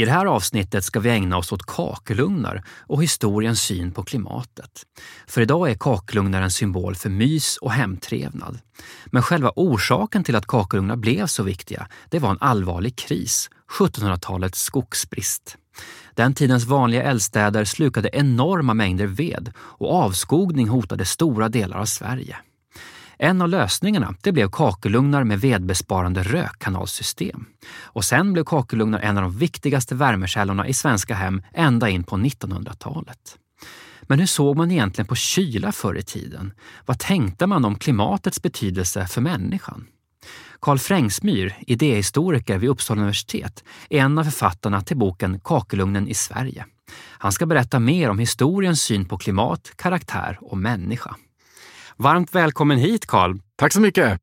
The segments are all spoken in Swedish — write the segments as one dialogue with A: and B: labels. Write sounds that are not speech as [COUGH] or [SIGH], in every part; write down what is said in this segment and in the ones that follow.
A: I det här avsnittet ska vi ägna oss åt kakelugnar och historiens syn på klimatet. För idag är kakelugnar en symbol för mys och hemtrevnad. Men själva orsaken till att kakelugnar blev så viktiga, det var en allvarlig kris, 1700-talets skogsbrist. Den tidens vanliga eldstäder slukade enorma mängder ved och avskogning hotade stora delar av Sverige. En av lösningarna det blev kakelugnar med vedbesparande rökkanalsystem. Och sen blev kakelugnar en av de viktigaste värmekällorna i svenska hem ända in på 1900-talet. Men hur såg man egentligen på kyla förr i tiden? Vad tänkte man om klimatets betydelse för människan? Karl Frängsmyr, idéhistoriker vid Uppsala universitet, är en av författarna till boken Kakelugnen i Sverige. Han ska berätta mer om historiens syn på klimat, karaktär och människa. Varmt välkommen hit Karl.
B: Tack så mycket.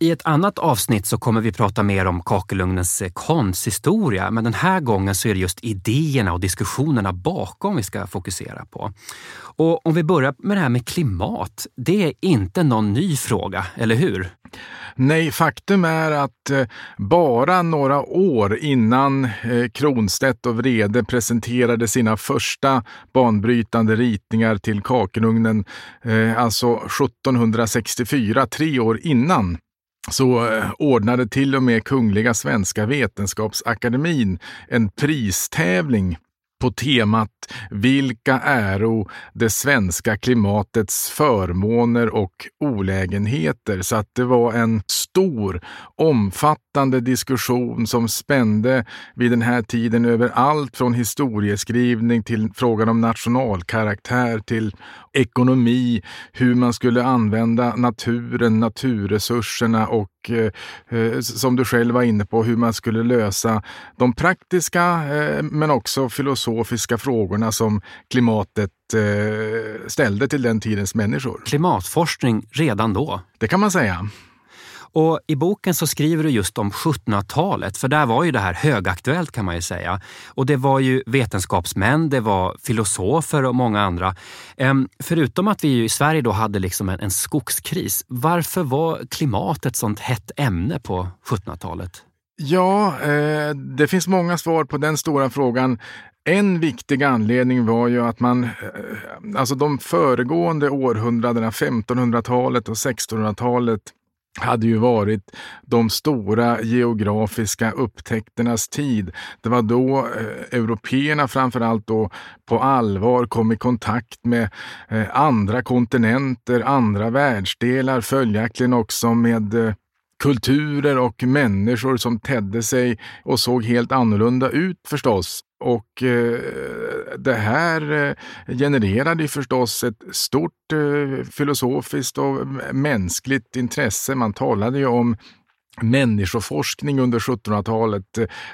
A: I ett annat avsnitt så kommer vi prata mer om kakelugnens eh, konsthistoria, men den här gången så är det just idéerna och diskussionerna bakom vi ska fokusera på. Och om vi börjar med det här med klimat, det är inte någon ny fråga, eller hur?
B: Nej, faktum är att eh, bara några år innan eh, Kronstedt och Vrede presenterade sina första banbrytande ritningar till kakelugnen, alltså 1764, tre år innan, så eh, ordnade till och med Kungliga Svenska Vetenskapsakademin en pristävling på temat Vilka äro det svenska klimatets förmåner och olägenheter. Så att det var en stor, omfattande diskussion som spände vid den här tiden över allt från historieskrivning till frågan om nationalkaraktär till ekonomi, hur man skulle använda naturen, naturresurserna och eh, eh, som du själv var inne på, hur man skulle lösa de praktiska eh, men också filosofiska frågorna som klimatet eh, ställde till den tidens människor.
A: Klimatforskning redan då?
B: Det kan man säga.
A: Och I boken så skriver du just om 1700-talet, för där var ju det här högaktuellt kan man ju säga. Och det var ju vetenskapsmän, det var filosofer och många andra. Ehm, förutom att vi i Sverige då hade liksom en, en skogskris, varför var klimatet ett sånt hett ämne på 1700-talet?
B: Ja, eh, det finns många svar på den stora frågan. En viktig anledning var ju att man, eh, alltså de föregående århundradena, 1500-talet och 1600-talet, hade ju varit de stora geografiska upptäckternas tid. Det var då eh, européerna framförallt då på allvar kom i kontakt med eh, andra kontinenter, andra världsdelar, följaktligen också med eh, kulturer och människor som tedde sig och såg helt annorlunda ut förstås och eh, det här eh, genererade förstås ett stort eh, filosofiskt och mänskligt intresse. Man talade ju om människoforskning under 1700-talet,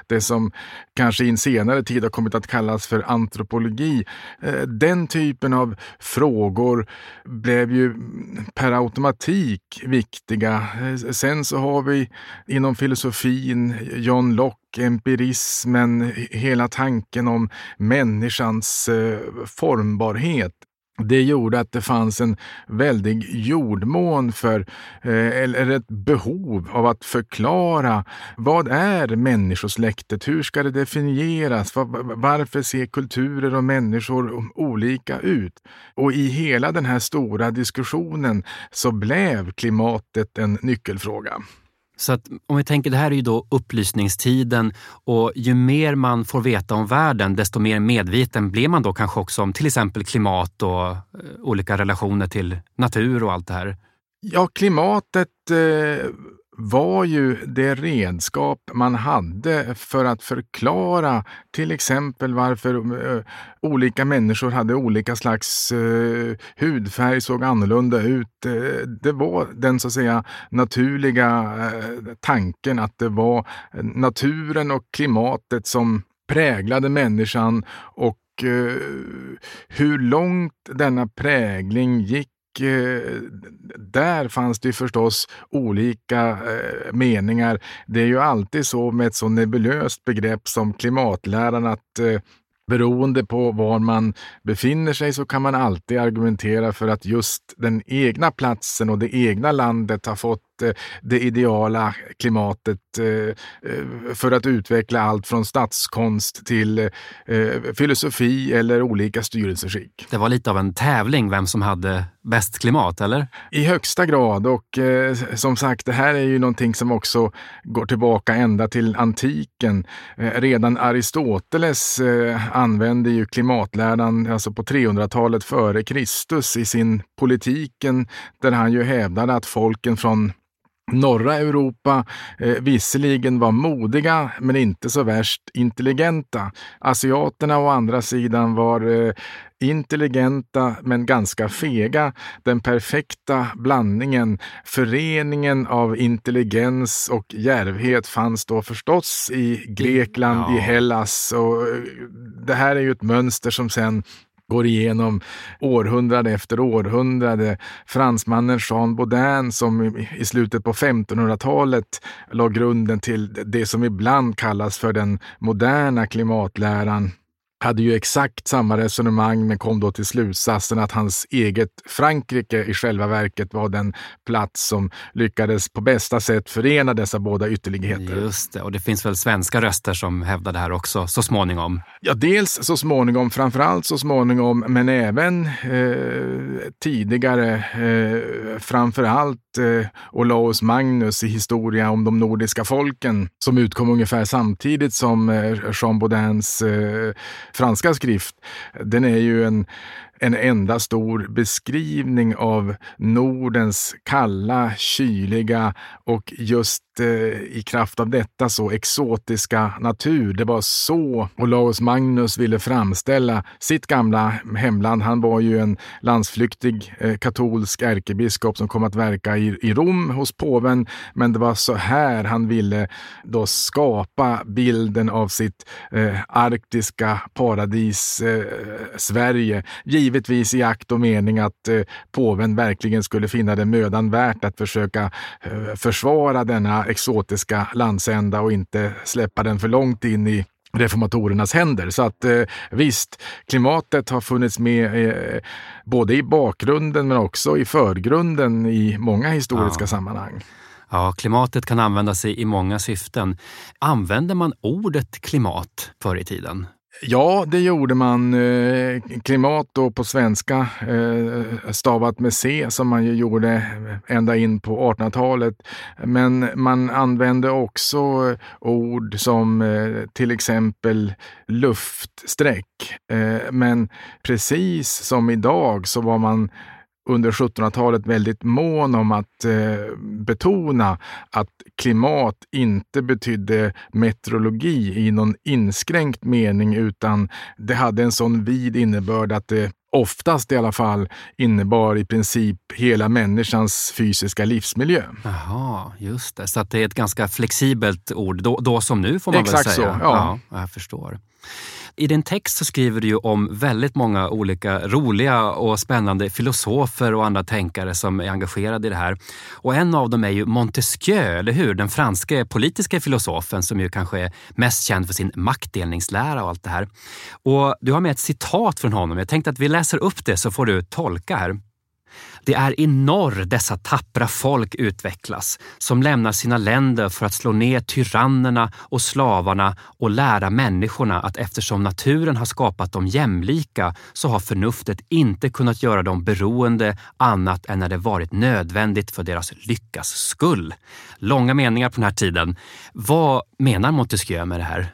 B: det som kanske i en senare tid har kommit att kallas för antropologi. Eh, den typen av frågor blev ju per automatik viktiga. Eh, sen så har vi inom filosofin John Locke empirismen, hela tanken om människans eh, formbarhet. Det gjorde att det fanns en väldig jordmån för, eh, eller ett behov av att förklara vad är människosläktet? Hur ska det definieras? Varför ser kulturer och människor olika ut? Och i hela den här stora diskussionen så blev klimatet en nyckelfråga.
A: Så att om vi tänker, det här är ju då upplysningstiden och ju mer man får veta om världen, desto mer medveten blir man då kanske också om till exempel klimat och eh, olika relationer till natur och allt det här.
B: Ja, klimatet eh, var ju det redskap man hade för att förklara till exempel varför uh, olika människor hade olika slags uh, hudfärg, såg annorlunda ut. Uh, det var den så att säga naturliga tanken att det var naturen och klimatet som präglade människan och hur långt denna prägling gick Eh, där fanns det förstås olika eh, meningar. Det är ju alltid så med ett så nebulöst begrepp som klimatläran att eh, Beroende på var man befinner sig så kan man alltid argumentera för att just den egna platsen och det egna landet har fått det ideala klimatet eh, eh, för att utveckla allt från statskonst till filosofi eller olika styrelseskick.
A: Det var lite av en tävling vem som hade bäst klimat, eller?
B: I högsta grad och som sagt, det här är ju någonting som också går tillbaka ända till antiken. redan Aristoteles använde ju klimatläran alltså på 300-talet före Kristus i sin politiken där han ju hävdade att folken från norra Europa eh, visserligen var modiga men inte så värst intelligenta. Asiaterna å andra sidan var eh, intelligenta men ganska fega. Den perfekta blandningen, föreningen av intelligens och järvhet fanns då förstås i Grekland, ja. i Hellas. Och eh, det här är ju ett mönster som sen går igenom århundrade efter århundrade. Fransmannen Jean Baudin som i slutet på 1500-talet la grunden till det som ibland kallas för den moderna klimatläran hade ju exakt samma resonemang men kom då till slutsatsen att hans eget Frankrike i själva verket var den plats som lyckades på bästa sätt förena dessa båda ytterligheter.
A: Just det, och det finns väl svenska röster som hävdar det här också så småningom?
B: Ja, dels så småningom, framförallt så småningom, men även eh, tidigare, eh, framförallt eh, Olaus Magnus i Historia om de nordiska folken som utkom ungefär samtidigt som eh, Jean Baudins eh, franska skrift. Den är ju en en enda stor beskrivning av Nordens kalla, kyliga och just eh, i kraft av detta så exotiska natur. Det var så Olaus Magnus ville framställa sitt gamla hemland. Han var ju en landsflyktig eh, katolsk ärkebiskop som kom att verka i, i Rom hos påven. Men det var så här han ville då skapa bilden av sitt eh, arktiska paradis eh, Sverige givetvis i akt och mening att eh, påven verkligen skulle finna det mödan värt att försöka eh, försvara denna exotiska landsända och inte släppa den för långt in i reformatorernas händer. Så att eh, visst, klimatet har funnits med eh, både i bakgrunden men också i förgrunden i många historiska ja. sammanhang.
A: Ja, klimatet kan användas i många syften. Använder man ordet klimat förr i tiden?
B: Ja, det gjorde man. Eh, klimat då på svenska, eh, stavat med C, som man ju gjorde ända in på 1800-talet. Men man använde också ord som eh, till exempel luftsträck. Men precis som idag så var man under 1700-talet väldigt mån om att eh, betona att klimat inte betydde meteorologi i någon inskränkt mening utan det hade en sån vid innebörd att det oftast i alla fall innebar i princip hela människans fysiska livsmiljö.
A: Jaha, just det. Så att det är ett ganska flexibelt ord, då, då som nu får man
B: Exakt
A: väl
B: säga.
A: Exakt så, ja. ja. Jag förstår. I din text så skriver du ju om väldigt många olika roliga och spännande filosofer och andra tänkare som är engagerade i det här. Och en av dem är ju Montesquieu, eller hur? Den franske politiska filosofen som ju kanske är mest känd för sin maktdelningslära och allt det här. Och du har med ett citat från honom. Jag tänkte att vi läser upp det så får du tolka här. Det är i norr dessa tappra folk utvecklas, som lämnar sina länder för att slå ner tyrannerna och slavarna och lära människorna att eftersom naturen har skapat dem jämlika så har förnuftet inte kunnat göra dem beroende annat än när det varit nödvändigt för deras lyckas skull. Långa meningar på den här tiden. Vad menar Montesquieu med det här?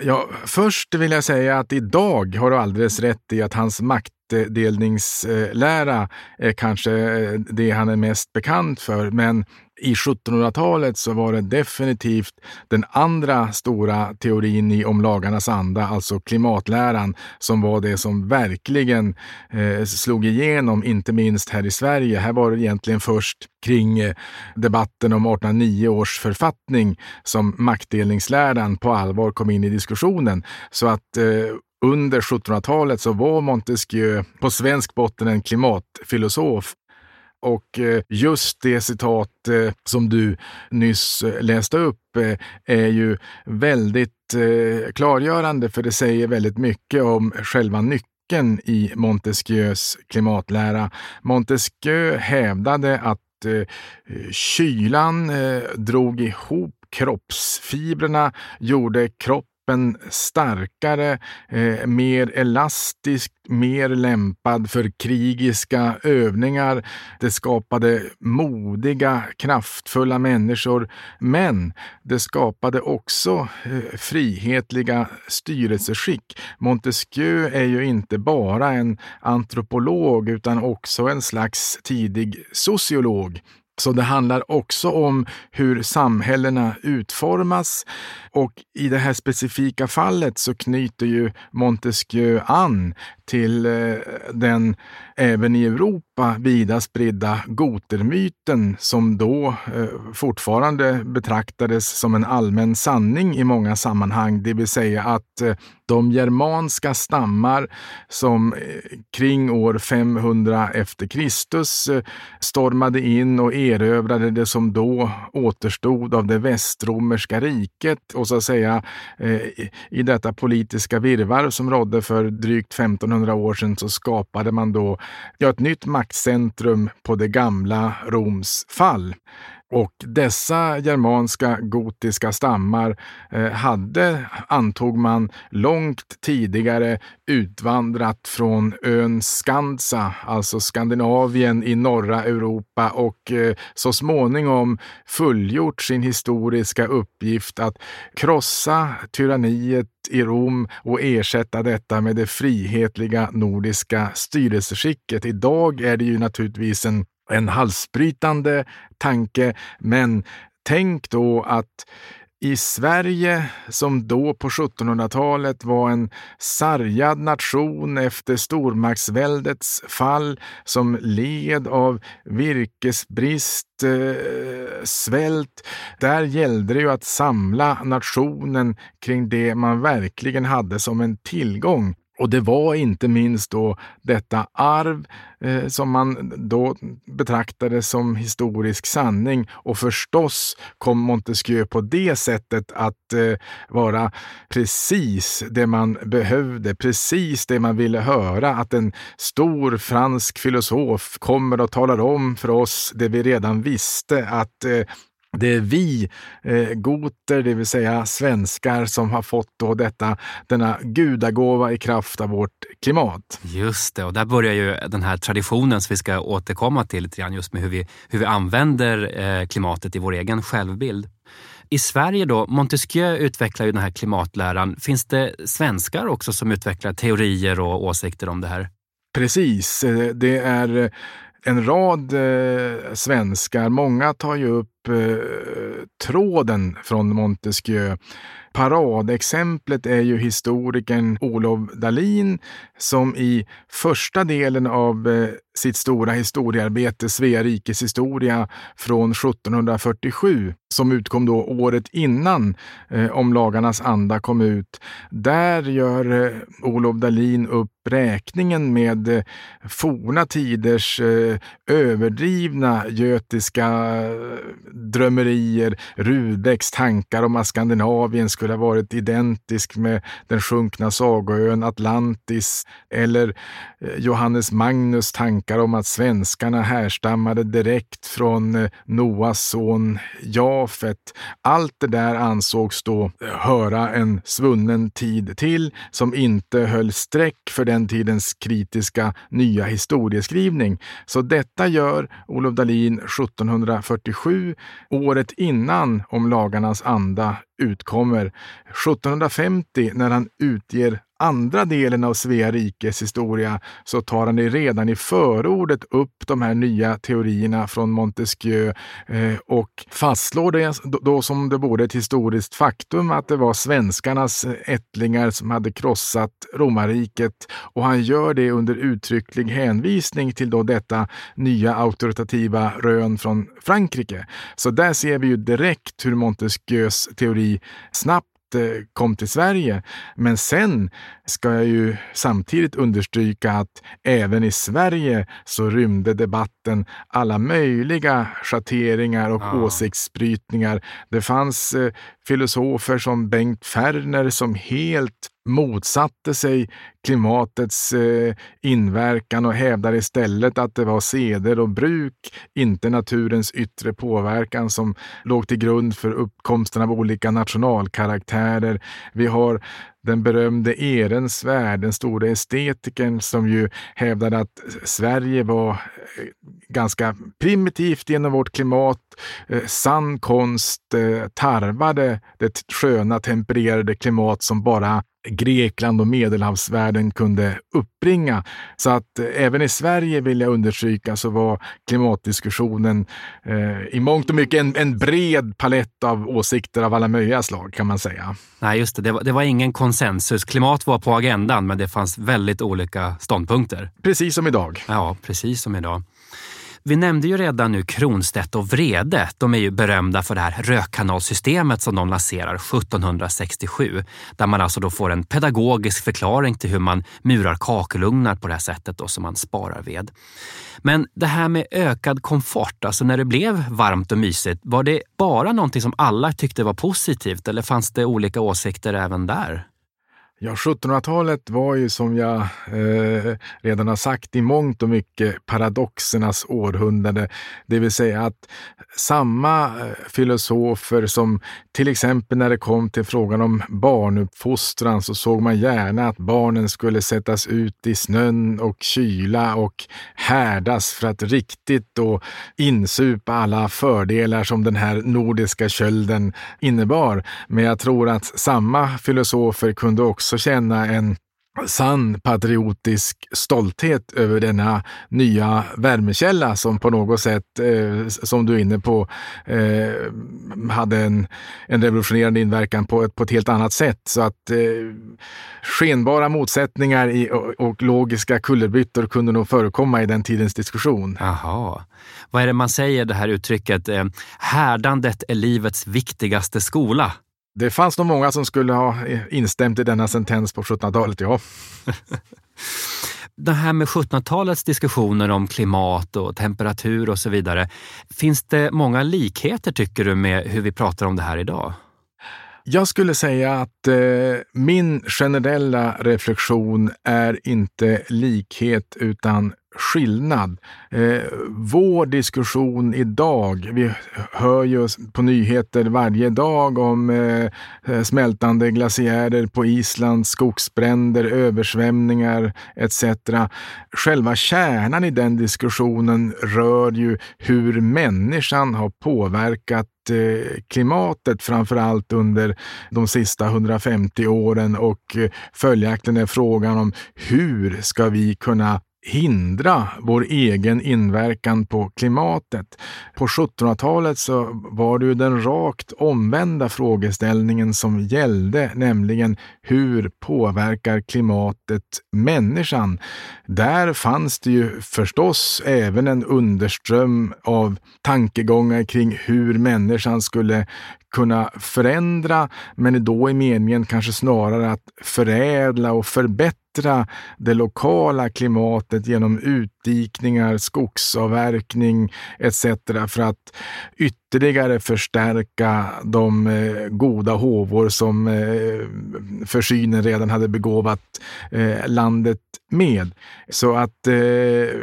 B: Ja, först vill jag säga att idag har du alldeles rätt i att hans makt maktdelningslära är kanske eh, det han är mest bekant för. Men i 1700-talet så var det definitivt den andra stora teorin i om lagarnas anda, alltså klimatläran, som var det som verkligen eh, slog igenom, inte minst här i Sverige. Här var det egentligen först kring eh, debatten om 1809 års författning som maktdelningsläran på allvar kom in i diskussionen. Så att eh, under 1700-talet så var Montesquieu på svensk botten en klimatfilosof Och eh, just det citat eh, som du nyss eh, läste upp är ju väldigt klargörande för det säger väldigt mycket om själva nyckeln i Montesquieus klimatlära. Montesquieu hävdade att kylan drog ihop kroppsfibrerna, gjorde kroppen kroppen starkare, eh, mer elastisk, mer lämpad för krigiska övningar. Det skapade modiga, kraftfulla människor. Men det skapade också eh, frihetliga styrelseskick. Montesquieu är ju inte bara en antropolog utan också en slags tidig sociolog. Så det handlar också om hur samhällena utformas. Och i det här specifika fallet så knyter ju Montesquieu an till eh, den även i Europa vida spridda gotermyten som då eh, fortfarande betraktades som en allmän sanning i många sammanhang, det vill säga att eh, de germanska stammar som eh, kring år 500 efter Kristus eh, stormade in och erövrade det som då återstod av det västromerska riket och så att säga eh, i detta politiska virvar som rådde för drygt 1500 år sedan så skapade man då ja, ett nytt maktcentrum på det gamla Roms fall. Och dessa germanska gotiska stammar eh, hade, antog man, långt tidigare utvandrat från ön Skansa, alltså Skandinavien i norra Europa och eh, så småningom fullgjort sin historiska uppgift att krossa tyranniet i Rom och ersätta detta med det frihetliga nordiska styrelseskicket. Idag är det ju naturligtvis en en halsbrytande tanke, men tänk då att i Sverige, som då på 1700-talet var en sargad nation efter stormaktsväldets fall, som led av virkesbrist, eh, svält. Där gällde det ju att samla nationen kring det man verkligen hade som en tillgång. Och det var inte minst då detta arv eh, som man då betraktade som historisk sanning. Och förstås kom Montesquieu på det sättet att eh, vara precis det man behövde, precis det man ville höra. Att en stor fransk filosof kommer och talar om för oss det vi redan visste, att eh, det är vi eh, goter, det vill säga svenskar, som har fått då detta, denna gudagåva i kraft av vårt klimat.
A: Just det, och där börjar ju den här traditionen som vi ska återkomma till lite grann, just med hur vi, hur vi använder eh, klimatet i vår egen självbild. I Sverige då, Montesquieu utvecklar ju den här klimatläran. Finns det svenskar också som utvecklar teorier och åsikter om det här?
B: Precis, eh, det är en rad eh, svenskar, många tar ju upp eh, tråden från Montesquieu. Paradexemplet är ju historikern Olof Dalin som i första delen av eh, sitt stora historiearbete Svea rikes historia från 1747 som utkom då året innan eh, Om lagarnas anda kom ut. Där gör eh, Olof Dalin upp räkningen med eh, forna tiders eh, överdrivna götiska eh, drömmerier, Rudbecks tankar om att Skandinavien skulle ha varit identisk med den sjunkna sagoön Atlantis eller eh, Johannes Magnus tankar om att svenskarna härstammade direkt från eh, Noas son Jafet. Allt det där ansågs då eh, höra en svunnen tid till som inte höll streck för den tidens kritiska nya historieskrivning. Så detta gör Olof Dahlin 1747, året innan Om lagarnas anda utkommer. 1750 när han utger andra delen av Svea rikes historia så tar han redan i förordet upp de här nya teorierna från Montesquieu eh, och fastslår det då som det vore ett historiskt faktum att det var svenskarnas eh, ättlingar som hade krossat romarriket och han gör det under uttrycklig hänvisning till då detta nya auktoritativa rön från Frankrike. Så där ser vi ju direkt hur Montesquieus teori snabbt kom till Sverige. Men sen ska jag ju samtidigt understryka att även i Sverige så rymde debatten alla möjliga schatteringar och ja. åsiktsbrytningar. Det fanns eh, filosofer som Bengt Ferner som helt motsatte sig klimatets eh, inverkan och hävdade istället att det var seder och bruk, inte naturens yttre påverkan som låg till grund för uppkomsten av olika nationalkaraktärer. Vi har den berömde Ehrensvärd, den store estetikern som ju hävdade att Sverige var eh, ganska primitivt genom vårt klimat. Eh, sann konst eh, tarvade det sköna tempererade klimat som bara Grekland och medelhavsvärlden kunde uppbringa. Så att eh, även i Sverige vill jag understryka så var klimatdiskussionen eh, i mångt och mycket en, en, bred palett av åsikter av alla möjliga slag kan man säga.
A: Nej, just det. Det var, det var ingen konsensus. Klimat var på agendan, men det fanns väldigt olika ståndpunkter.
B: Precis som idag.
A: Ja, precis som idag. Vi nämnde ju redan nu Kronstedt och Vrede. De är ju berömda för det här rökkanalsystemet som de lanserar 1767. Där man alltså då får en pedagogisk förklaring till hur man murar kakelugnar på det här sättet då, som man sparar ved. Men det här med ökad komfort, alltså när det blev varmt och mysigt, var det bara någonting som alla tyckte var positivt eller fanns det olika åsikter även där?
B: Ja, 1700-talet var ju som jag eh, redan har sagt i mångt och mycket paradoxernas århundrade. Det vill säga att samma eh, filosofer som till exempel när det kom till frågan om barnuppfostran så såg man gärna att barnen skulle sättas ut i snön och kyla och härdas för att riktigt då insupa alla fördelar som den här nordiska kölden innebar. Men jag tror att samma filosofer kunde också också känna en sann patriotisk stolthet över denna nya värmekälla som på något sätt, eh, som du är inne på, eh, hade en, en revolutionerande inverkan på ett, på ett helt annat sätt. Så att eh, skenbara motsättningar i, och, och, logiska kullerbyttor kunde nog förekomma i den tidens diskussion.
A: Aha. Vad är det man säger, det här uttrycket, eh, härdandet är livets viktigaste skola?
B: Det fanns nog många som skulle ha instämt i denna sentens på 1700-talet, ja. [LAUGHS]
A: det här med 1700-talets diskussioner om klimat och temperatur och så vidare. Finns det många likheter tycker du med hur vi pratar om det här idag?
B: Jag skulle säga att eh, min generella reflektion är inte likhet utan skillnad. Eh, vår diskussion idag, vi hör ju på nyheter varje dag om eh, smältande glaciärer på Island, skogsbränder, översvämningar etc. Själva kärnan i den diskussionen rör ju hur människan har påverkat eh, klimatet framför allt under de sista 150 åren och eh, följaktligen är frågan om hur ska vi kunna hindra vår egen inverkan på klimatet. På 1700-talet så var det ju den rakt omvända frågeställningen som gällde, nämligen hur påverkar klimatet människan? Där fanns det ju förstås även en underström av tankegångar kring hur människan skulle kunna förändra, men då i meningen kanske snarare att förädla och förbättra det lokala klimatet genom utdikningar, skogsavverkning etc. för att ytterligare förstärka de eh, goda håvor som eh, försynen redan hade begåvat eh, landet med. Så att eh,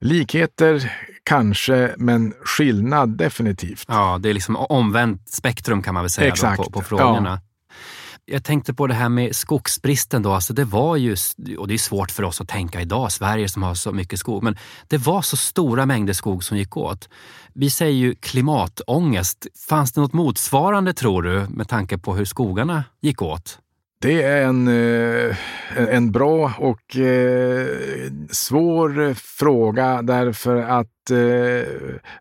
B: likheter kanske, men skillnad definitivt.
A: Ja, det är liksom omvänt spektrum kan man väl säga Exakt. På, på frågorna. Ja. Jag tänkte på det här med skogsbristen då. Alltså det var ju, och det är svårt för oss att tänka idag, Sverige som har så mycket skog, men det var så stora mängder skog som gick åt. Vi säger ju klimatångest. Fanns det något motsvarande tror du med tanke på hur skogarna gick åt?
B: Det är en, eh, en bra och eh, svår fråga därför att Eh,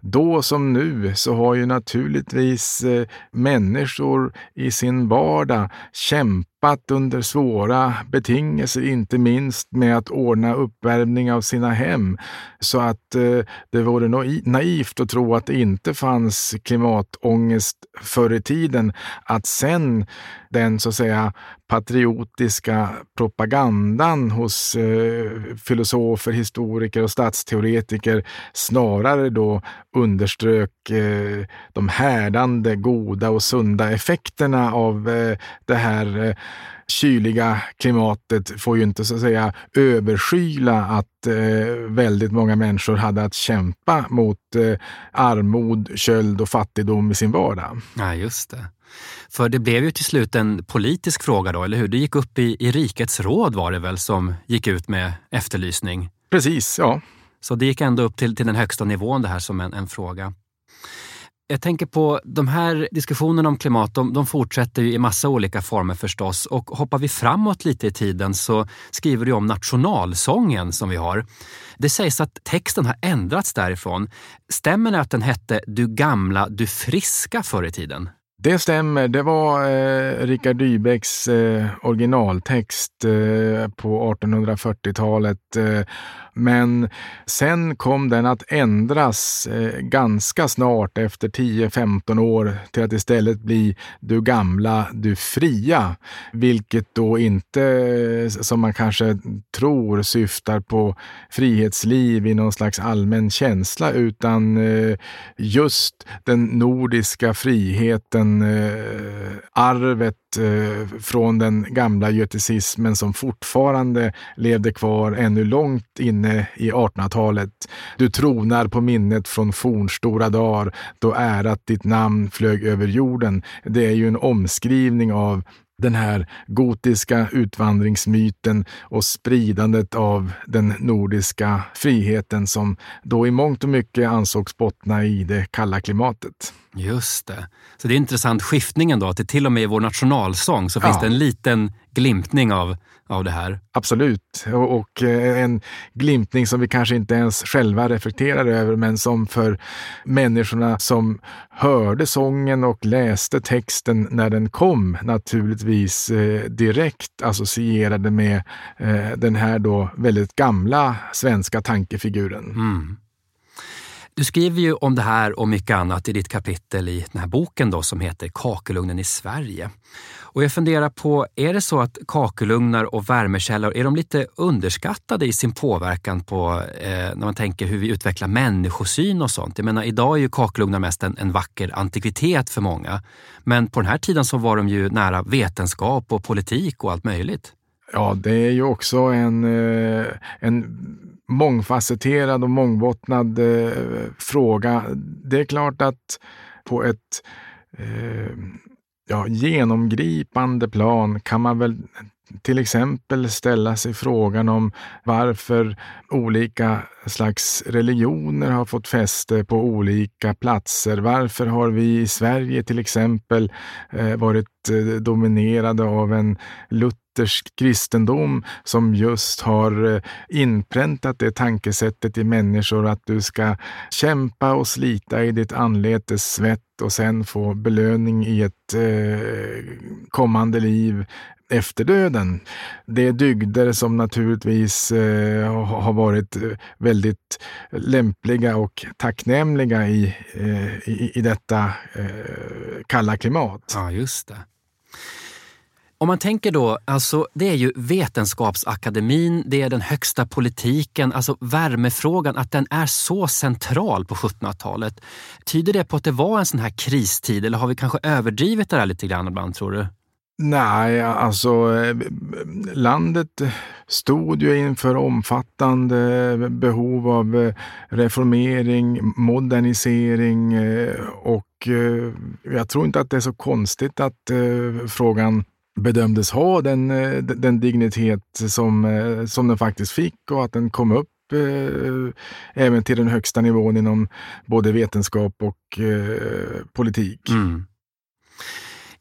B: då som nu så har ju naturligtvis eh, människor i sin vardag kämpat under svåra betingelser, inte minst med att ordna uppvärmning av sina hem. Så att eh, det vore naivt att tro att det inte fanns klimatångest förr i tiden. Att sen den så att säga patriotiska propagandan hos filosofer, historiker och statsteoretiker snarare då underströk eh, de härdande, goda och sunda effekterna av eh, det här eh, kyliga klimatet får ju inte så att säga överskyla att eh, väldigt många människor hade att kämpa mot eh, armod, köld och fattigdom i sin vardag.
A: Ja, just det. För det blev ju till slut en politisk fråga då, eller hur? Det gick upp i, i rikets råd var det väl som gick ut med efterlysning?
B: Precis, ja.
A: Så det gick ändå upp till, till den högsta nivån det här som en, en fråga. Jag tänker på de här diskussionerna om klimat, de, de fortsätter i massa olika former förstås. Och hoppar vi framåt lite i tiden så skriver du om nationalsången som vi har. Det sägs att texten har ändrats därifrån. Stämmer det att den hette Du gamla, du friska förr i tiden?
B: Det stämmer. Det var eh, Richard Dybecks eh, originaltext eh, på 1840-talet. Eh, men sen kom den att ändras eh, ganska snart efter 10-15 år till att istället bli Du gamla, du fria. Vilket då inte, eh, som man kanske tror, syftar på frihetsliv i någon slags allmän känsla utan eh, just den nordiska friheten, eh, arvet Eh, från den gamla göticismen som fortfarande levde kvar ännu långt inne i 1800-talet. Du tronar på minnet från fornstora dagar då ärat ditt namn flög över jorden. Det är ju en omskrivning av den här gotiska utvandringsmyten och spridandet av den nordiska friheten som då i mångt och mycket ansågs bottna i det kalla klimatet.
A: Just det. Så det är intressant skiftningen då, att det till och med i vår nationalsång så ja. finns det en liten glimtning av, av det här.
B: Absolut, och, och, eh, en glimtning som vi kanske inte ens själva reflekterar över, men som för människorna som hörde sången och läste texten när den kom naturligtvis eh, direkt associerade med eh, den här då väldigt gamla svenska tankefiguren.
A: Mm. Du skriver ju om det här och mycket annat i ditt kapitel i den här boken då, som heter Kakelugnen i Sverige. Och jag funderar på, är det så att kakelugnar och värmekällor, är de lite underskattade i sin påverkan på eh, när man tänker hur vi utvecklar människosyn och sånt? Jag menar, idag är ju kakelugnar mest en, en vacker antikvitet för många. Men på den här tiden så var de ju nära vetenskap och politik och allt möjligt.
B: Ja, det är ju också en, eh, en mångfacetterad och mångbottnad eh, fråga. Det är klart att på ett eh, ja, genomgripande plan kan man väl till exempel ställa sig frågan om varför olika slags religioner har fått fäste på olika platser. Varför har vi i Sverige till exempel eh, varit eh, dominerade av en luthersk kristendom som just har eh, inpräntat det tankesättet i människor att du ska kämpa och slita i ditt anletes svett och sen få belöning i ett eh, kommande liv efter döden. Det är dygder som naturligtvis eh, har varit väldigt lämpliga och tacknämliga i, eh, i, i, detta eh, kalla klimat.
A: Ja, just det. Om man tänker då, alltså det är ju Vetenskapsakademin, det är den högsta politiken, alltså värmefrågan, att den är så central på 1700-talet. Tyder det på att det var en sån här kristid eller har vi kanske överdrivit det där lite grann ibland tror du?
B: Nej, alltså landet stod ju inför omfattande behov av eh, reformering, modernisering eh, och eh, jag tror inte att det är så konstigt att frågan bedömdes ha den, eh, den dignitet som, eh, som den faktiskt fick och att den kom upp eh, även till den högsta nivån inom både vetenskap och politik. Mm.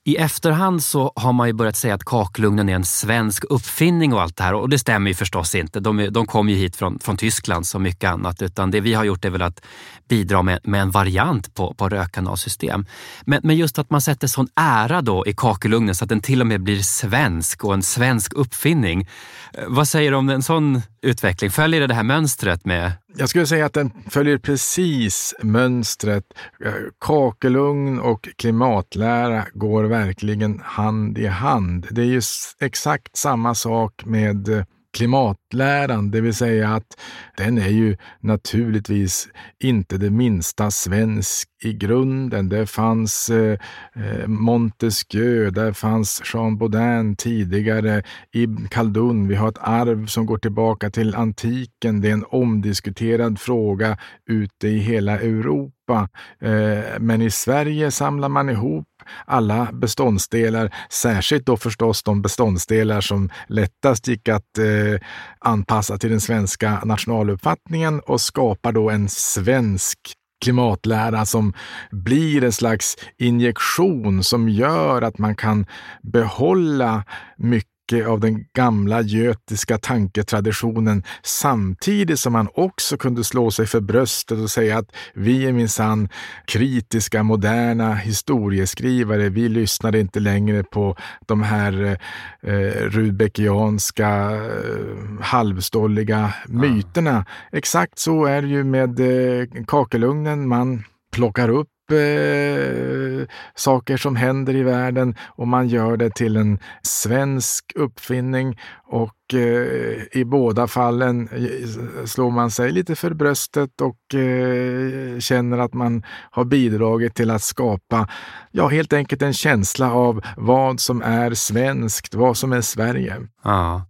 A: I efterhand så har man ju börjat säga att kakelugnen är en svensk uppfinning och allt det här och det stämmer ju förstås inte. De, de kom ju hit från, från Tyskland som mycket annat utan det vi har gjort är väl att bidra med, med en variant på, på rökkanalsystem. Men, men just att man sätter sån ära då i kakelugnen så att den till och med blir svensk och en svensk uppfinning. Eh, vad säger du om en sån utveckling? Följer det det här mönstret med
B: jag skulle säga att den följer precis mönstret. Eh, kakelugn och klimatlära går verkligen hand i hand. Det är ju exakt samma sak med eh, klimatläran, det vill säga att den är ju naturligtvis inte det minsta svensk i grunden. Det fanns eh, eh Montesquieu, där fanns Jean Baudin tidigare, Ibn Khaldun. Vi har ett arv som går tillbaka till antiken. Det är en omdiskuterad fråga ute i hela Europa. Eh, men i Sverige samlar man ihop alla beståndsdelar, särskilt då förstås de beståndsdelar som lättast gick att eh, anpassa till den svenska nationaluppfattningen och skapar då en svensk klimatlära som blir en slags injektion som gör att man kan behålla mycket mycket av den gamla götiska tanketraditionen samtidigt som man också kunde slå sig för bröstet och säga att vi är minsann kritiska, moderna historieskrivare. Vi lyssnade inte längre på de här eh, rudbeckianska eh, halvstolliga myterna. Exakt så är det ju med eh, kakelugnen. Man plockar upp eh, saker som händer i världen och man gör det till en svensk uppfinning och eh, i båda fallen eh, slår man sig lite för bröstet och eh, känner att man har bidragit till att skapa, ja helt enkelt en känsla av vad som är svenskt, vad som är Sverige.
A: Ja.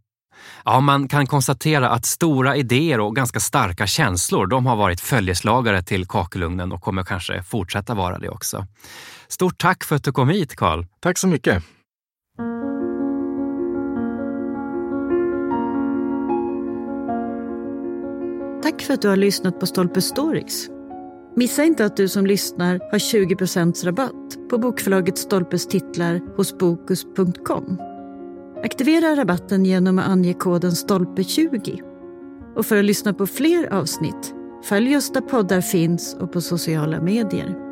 A: Ja, man kan konstatera att stora idéer och ganska starka känslor de har varit följeslagare till kakelugnen och kommer kanske fortsätta vara det också. Stort tack för att du kom hit, Karl.
B: Tack så mycket.
C: Tack för att du har lyssnat på Stolpe Stories. Missa inte att du som lyssnar har 20 rabatt på bokförlaget Stolpes titlar hos Bokus.com. Aktivera rabatten genom att ange koden STOLPE20. Och för att lyssna på fler avsnitt, följ oss där poddar finns och på sociala medier.